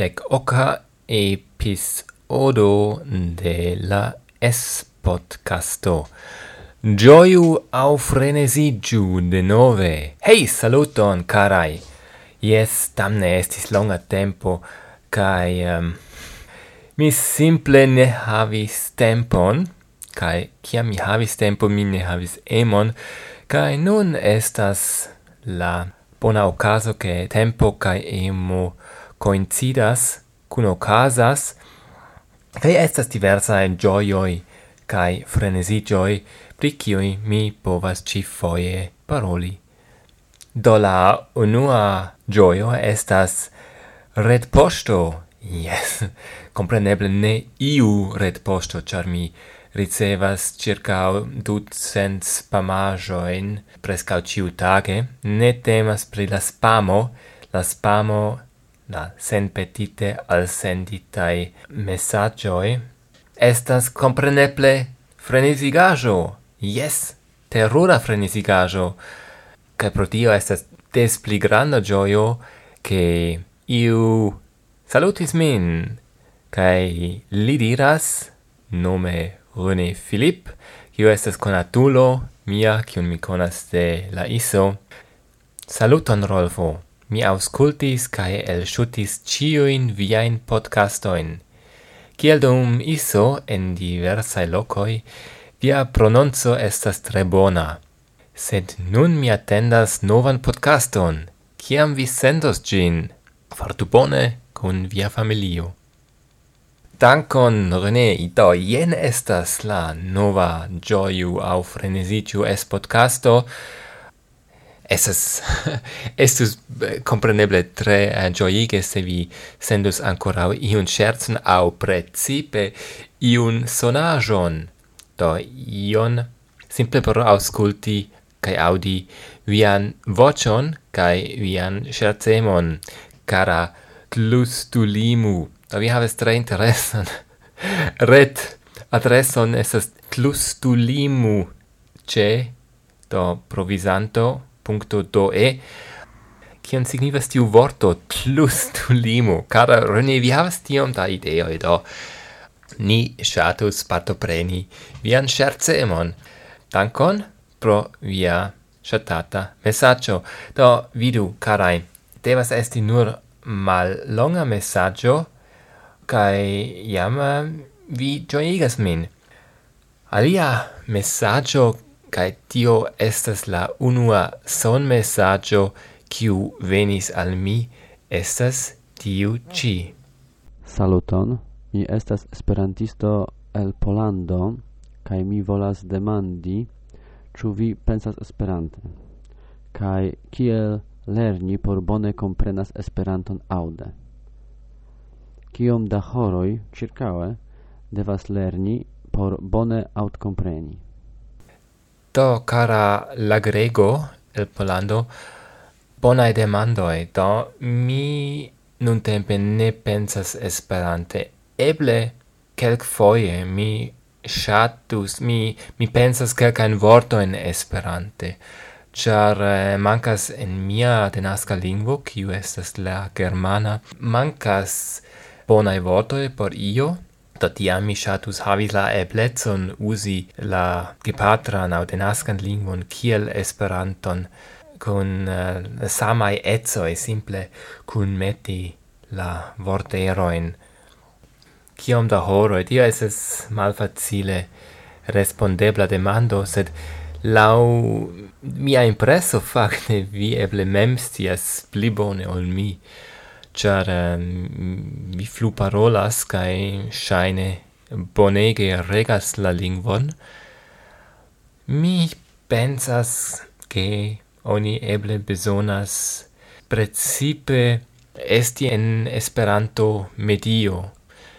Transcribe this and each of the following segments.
dec oca episodo de la S-podcasto. Gioiu au frenesigiu de nove. Hei, saluton, carai! Yes, tamne estis longa tempo, kai um, mi simple ne havis tempon, kai kiam mi havis tempo, mi ne havis emon, kai nun estas la bona ocaso che tempo kai emo coincidas, cun ocasas, kai estas diversae kai cae frenesigioi pri kiui mi povas ci foie paroli. Do la unua gioio estas red posto. Yes, compreneble ne iu red posto, char mi ricevas circa ducent spamajoin prescau ciu tage. Ne temas pri la spamo, la spamo na senpetite alsenditai messagioi, estas compreneble frenesigajo, yes, terrora frenesigajo, ca pro tio estas des pli granda gioio che iu salutis min, cae li diras, nome René Philippe, quiu estas conatulo mia, cium mi conas de la ISO, saluton Rolfo! mi auscultis cae elŝutis ciuin viain podcastoin. Kiel dum ISO en diversae locoi, via prononzo estas tre bona. Sed nun mi attendas novan podcaston. Ciam vi sendos gin? Fartu bone cun via familio. Dankon, René, ito, jen estas la nova gioiu au frenesitiu es podcasto, esas estus eh, compreneble tre uh, gioige se vi sendus ancora iun scherzen au precipe iun sonajon. Do ion simple por ausculti kai audi vian vocion kai vian scherzemon cara tlustulimu. Do vi haves tre interesan ret adreson estas tlustulimu. Ce do provisanto punto do e kion signifas tiu vorto tlustulimo cara René vi havas tiom da ideo do ni shatus partopreni vian scherzemon dankon pro via shatata messaggio do vidu carai devas esti nur mal longa messaggio kai jam vi ĝojigas min. Alia messaggio kai tio estas la unua son messaggio kiu venis al mi estas tiu ci Saluton mi estas esperantisto el Polando kai mi volas demandi ĉu vi pensas Esperante? Kai kiel lerni por bone komprenas Esperanton aŭde kiom da horoj ĉirkaŭe devas lerni por bone aŭdkompreni Do, cara Lagrego, el Polando, bonae demandoi, do mi nun tempe ne pensas esperante. Eble, kelk foie mi shatus, mi, mi pensas kelkain vorto in esperante, char eh, mancas en mia tenasca lingvo, kiu estas la germana, mancas bonae vortoi por io, Do tiam mi shatus havis la eblezon usi la gepatran au denaskan lingvon kiel Esperanton kun uh, samaj e simple kun meti la vorteroin. Kiom da horoj, tio eses malfacile respondebla demando, sed lau mia impreso facte vi eble mem scias pli bone ol mi char um, mi flu parolas kai shine bonege regas la lingvon. Mi pensas ke oni eble besonas precipe esti en Esperanto medio.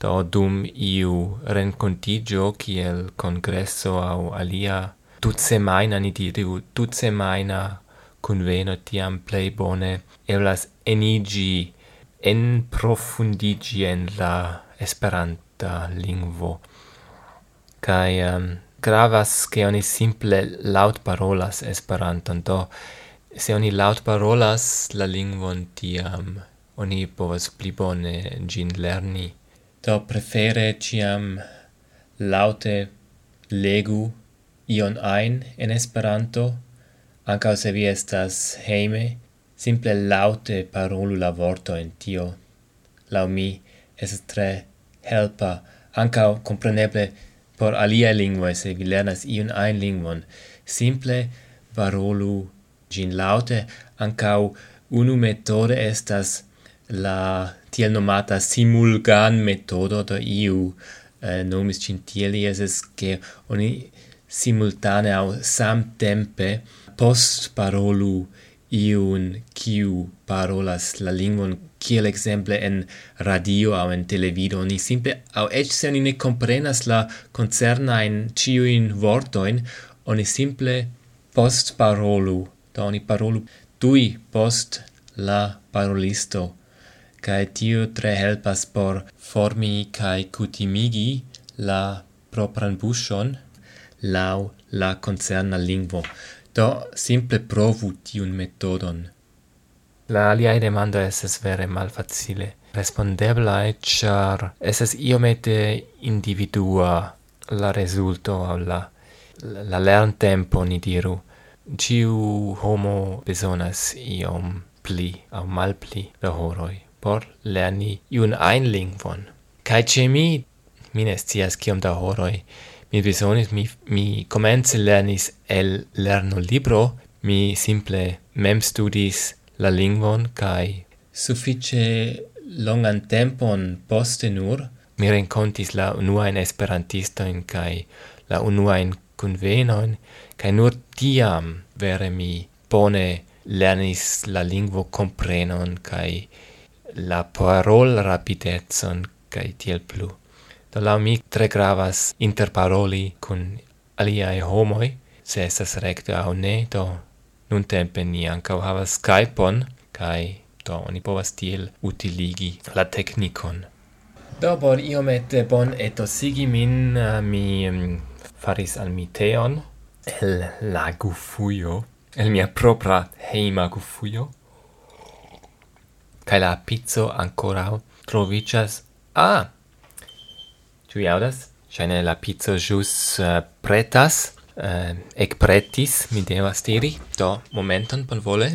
Do dum iu rencontigio kiel congresso au alia tut semaina ni diru tut semaina conveno tiam plei bone eblas enigi en profundigi en la esperanta lingvo. Kai um, ehm, gravas ke oni simple laut parolas esperanton. Do se oni laut parolas la lingvon tiam oni povas pli bone gin lerni. Do prefere ciam laute legu ion ein en esperanto. Ankaŭ se vi estas heime Simple laute parolu la vorto en tio. Lau mi es tre helpa, ancao compreneble por alia lingua, se vi lernas iun ein lingvon. Simple parolu gin laute, ancao unu metode estas la tiel nomata simulgan metodo do iu eh, nomis cin tiel es che oni simultane au samtempe post parolu iun kiu parolas la lingvon kiel exemple en radio au en televido ni simple au ec se ni ne comprenas la concerna in ciuin vortoin oni simple post parolu oni parolu tui post la parolisto cae tio tre helpas por formi kaj kutimigi la propran bushon lau la concerna lingvo. Do, simple provu tiun metodon. La aliae demando eses vere malfacile respondeblae, char eses iomete individua la resulto au la, la lern tempo, ni diru. Ciu homo besonas iom pli au mal pli da horoi por lerni iun ein lingvon. Kai ce mi, mi ne stias da horoi mi besonis, mi, mi comence lernis el lerno libro, mi simple mem studis la lingvon kai suffice longan tempon poste nur mi rencontis la unua in esperantisto in kai la unua in convenoin kai nur tiam vere mi bone lernis la lingvo comprenon kai la parol rapidetson kai tiel plu. Do lau mi tre gravas interparoli cun aliae homoi, se estas recte au ne, do nun tempe ni ancau havas Skype-on, kai do oni povas tiel utiligi la technicon. Do por iomete bon etosigi min, mi um, faris al mi teon el la gufuio, el mia propra heima gufuio, kai la pizzo ancora trovicias, ah, Tu iaudas? Shine la pizzo jus uh, pretas, uh, ec pretis, mi devas diri. Do, momenton, bonvole.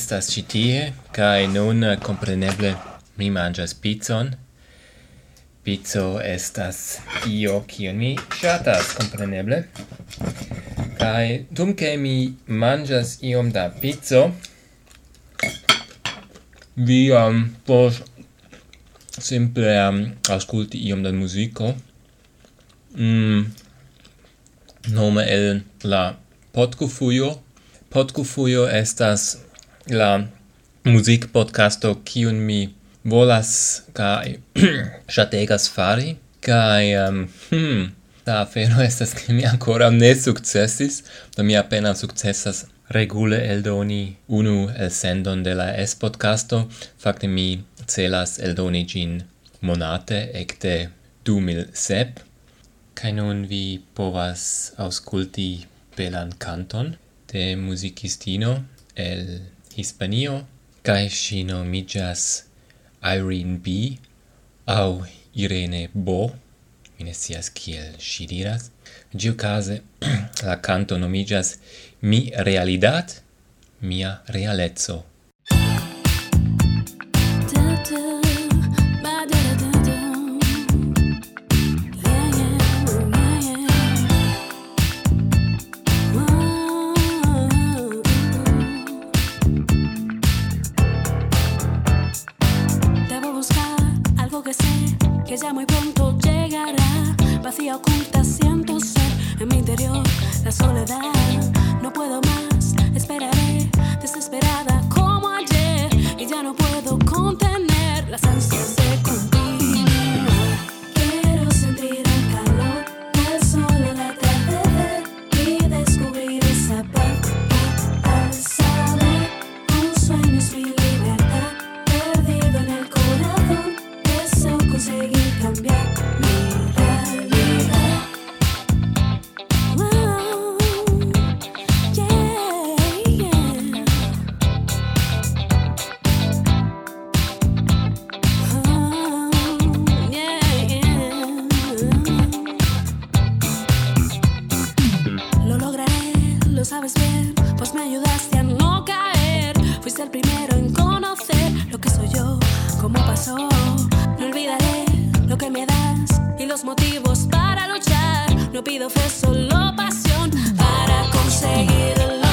estas ĉi tie kaj nun kompreneble mi manĝas pizzon. Pizzo estas io kion mi ŝatas kompreneble. Kaj dum ke mi manĝas iom da pizzo vi um, pos simple um, ascolti iom da musico mm, nome el la podcufujo Podcufujo estas la music podcasto kiun mi volas kai shategas fari kai um, hmm da afero estas ke mi ancora ne successis da mi appena successas regule eldoni unu el sendon de la es podcasto Fakte mi celas eldoni gin monate ecte 2007. Kai nun vi povas auskulti belan canton de musicistino el Hispanio cae si nomigas Irene B. au Irene Bo mi ne scias kiel si diras. Giucase la canto nomigas Mi realidad, mia realezzo. No caer. Fuiste el primero en conocer lo que soy yo, cómo pasó. No olvidaré lo que me das y los motivos para luchar. No pido fe, solo pasión para conseguirlo.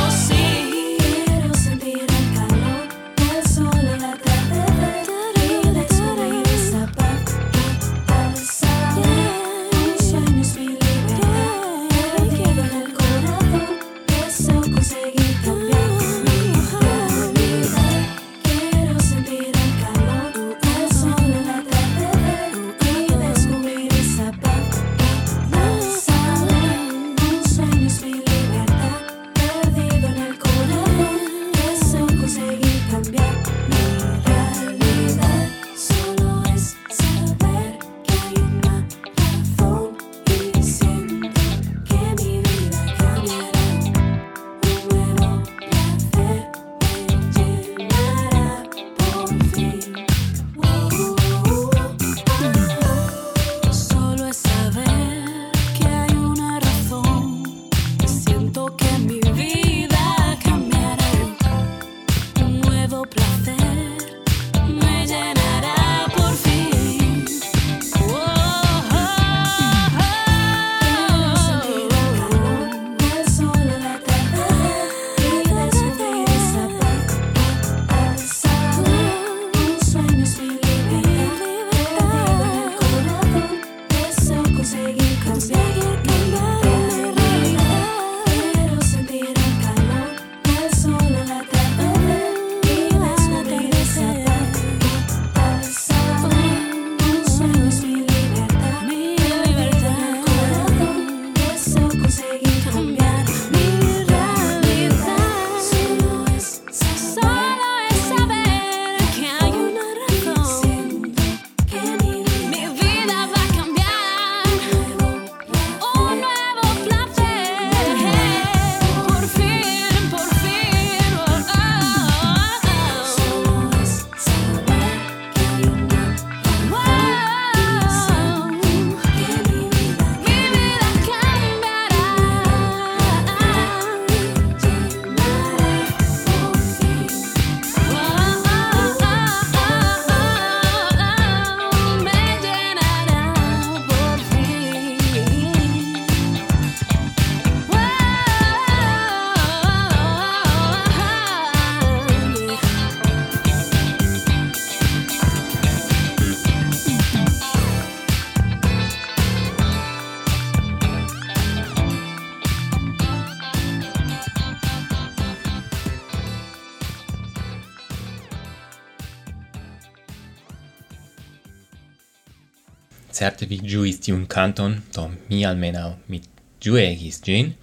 certe vi giuis tiun canton, do mi almenau mi giuegis gin.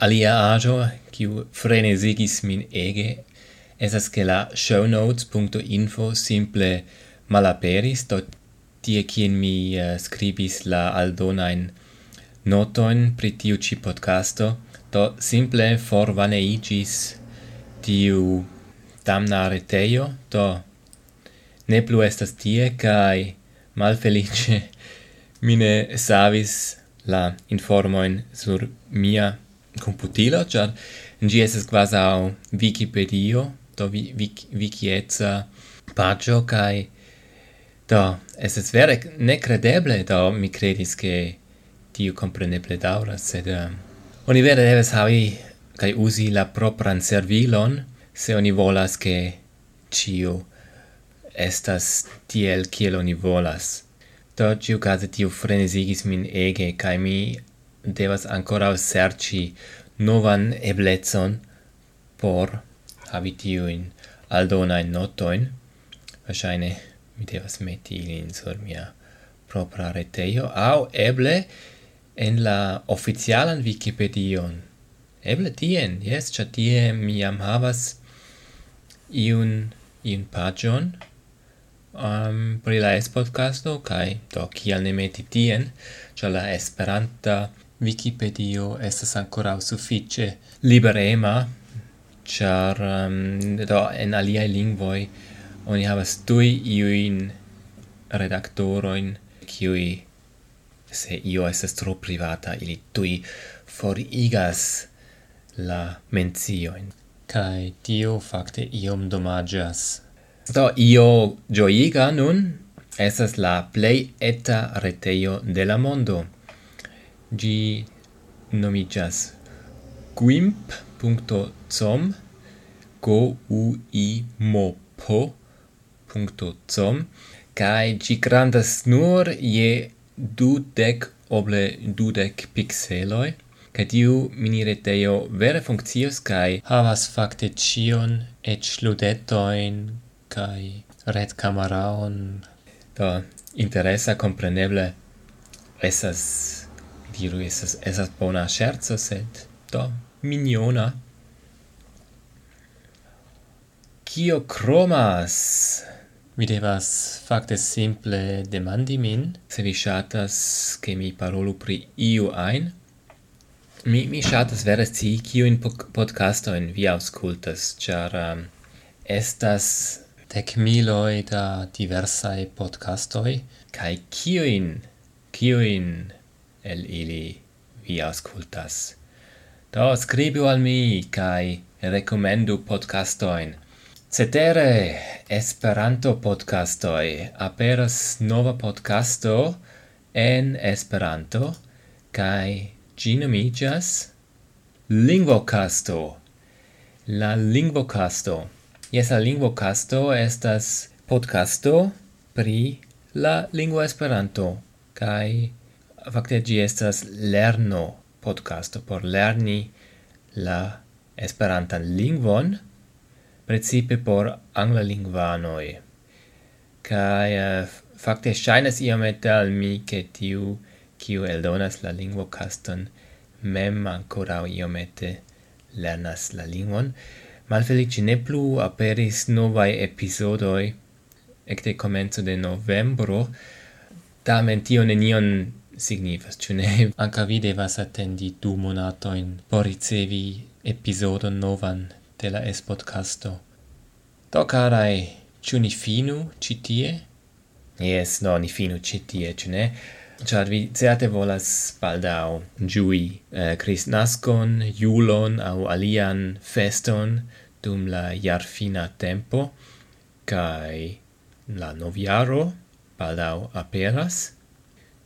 Alia agio, kiu frenesigis min ege, esas che la shownotes.info simple malaperis, do tie kien mi uh, scribis la aldonain notoin pri tiu ci podcasto, do simple forvaneigis tiu damna reteio, do ne plu estas tie, kai malfelice. Mine savis la informoin sur mia computilo, char gi eses quasau Wikipedio, do vi, wik, wikietza pagio, kai do, eses vere necredeble, do mi credis che tiu compreneble daura, sed um, oni vere deves havi kai usi la propran servilon, se oni volas che ciu estas tiel kiel oni volas. Do ciu case tiu frenesigis min ege, cae mi devas ancora serci novan eblezon por havi tiuin aldonain notoin. Vasaine mi devas meti ilin sur mia propra reteio, au eble en la oficialan Wikipedion. Eble tien, yes, cia tie mi am havas iun, iun pagion, um, pri la es-podcasto, kai do kial ne meti tien, cia la esperanta Wikipedio estas ancora suffice liberema, char um, do en alia lingvoi oni havas tui iuin redaktoroin, kiui se io estas tro privata, ili tui forigas la mencioin. Kai tio fakte iom domagias Do, io gioiga nun esas la plei eta reteio de la mondo. Gi nomigas quimp.com go u i mo po com kai gi grandas nur je dudek oble dudek pixeloi kai tiu mini reteo vere funkcios kai havas fakte cion et ludetoin kai red camaraon. Do interesa compreneble esas diru esas esas bona scherzo sed do miniona. Kio cromas? Mi devas fakte simple demandi min. Se vi shatas ke mi parolu pri iu ein Mi mi shatas vere in podcasto en vi aŭskultas, char um, estas dec miloi da diversae podcastoi, cae cioin, cioin el ili vi auscultas. Do scribu al mi, cae recomendu podcastoin. Cetere, Esperanto podcastoi, aperas nova podcasto en Esperanto, cae ginomigas Lingvocasto. La Lingvocasto. Jes, la lingvocasto estas podcasto pri la lingua Esperanto kaj fakte ĝi estas lerno podcasto por lerni la Esperantan lingvon precipe por angla lingvanoj. Kaj uh, fakte ŝajnas iomete al mi ke tiu kiu eldonas la lingvokaston mem ankoraŭ iomete lernas la lingvon. Malfelici ne plu aperis novai episodoi ecte comenzo de novembro, tamen tio nenion signifas, ciu ne? Anca vi devas attendi du monatoin por ricevi episodon novan de la es-podcasto. Do, carai, ciu ni finu citie? Yes, no, ni finu citie, ciu ne? char vi certe volas baldau ĝui eh, Kristnaskon, julon au alian feston dum la jarfina tempo kai la noviaro baldau aperas.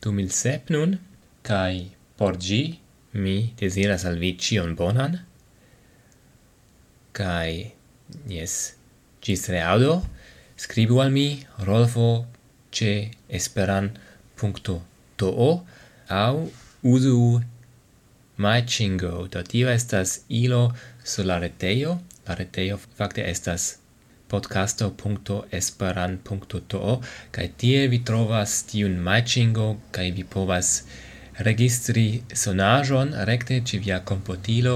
2007 nun kai por gi mi desiras al vi cion bonan. Kai yes gis reaudo scribu al mi Rolfo ĉe esperan.com too au usu machingo. Do tio estas ilo sur la retejo. La retejo fakte estas podcasto.esperan.to kaj tie vi trovas tiun matchingo kaj vi povas registri sonajon rekte ĉe via komputilo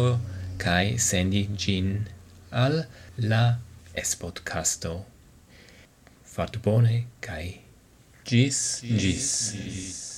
kaj sendi ĝin al la Espodcasto. Fartu bone kaj ĝis. ĝis.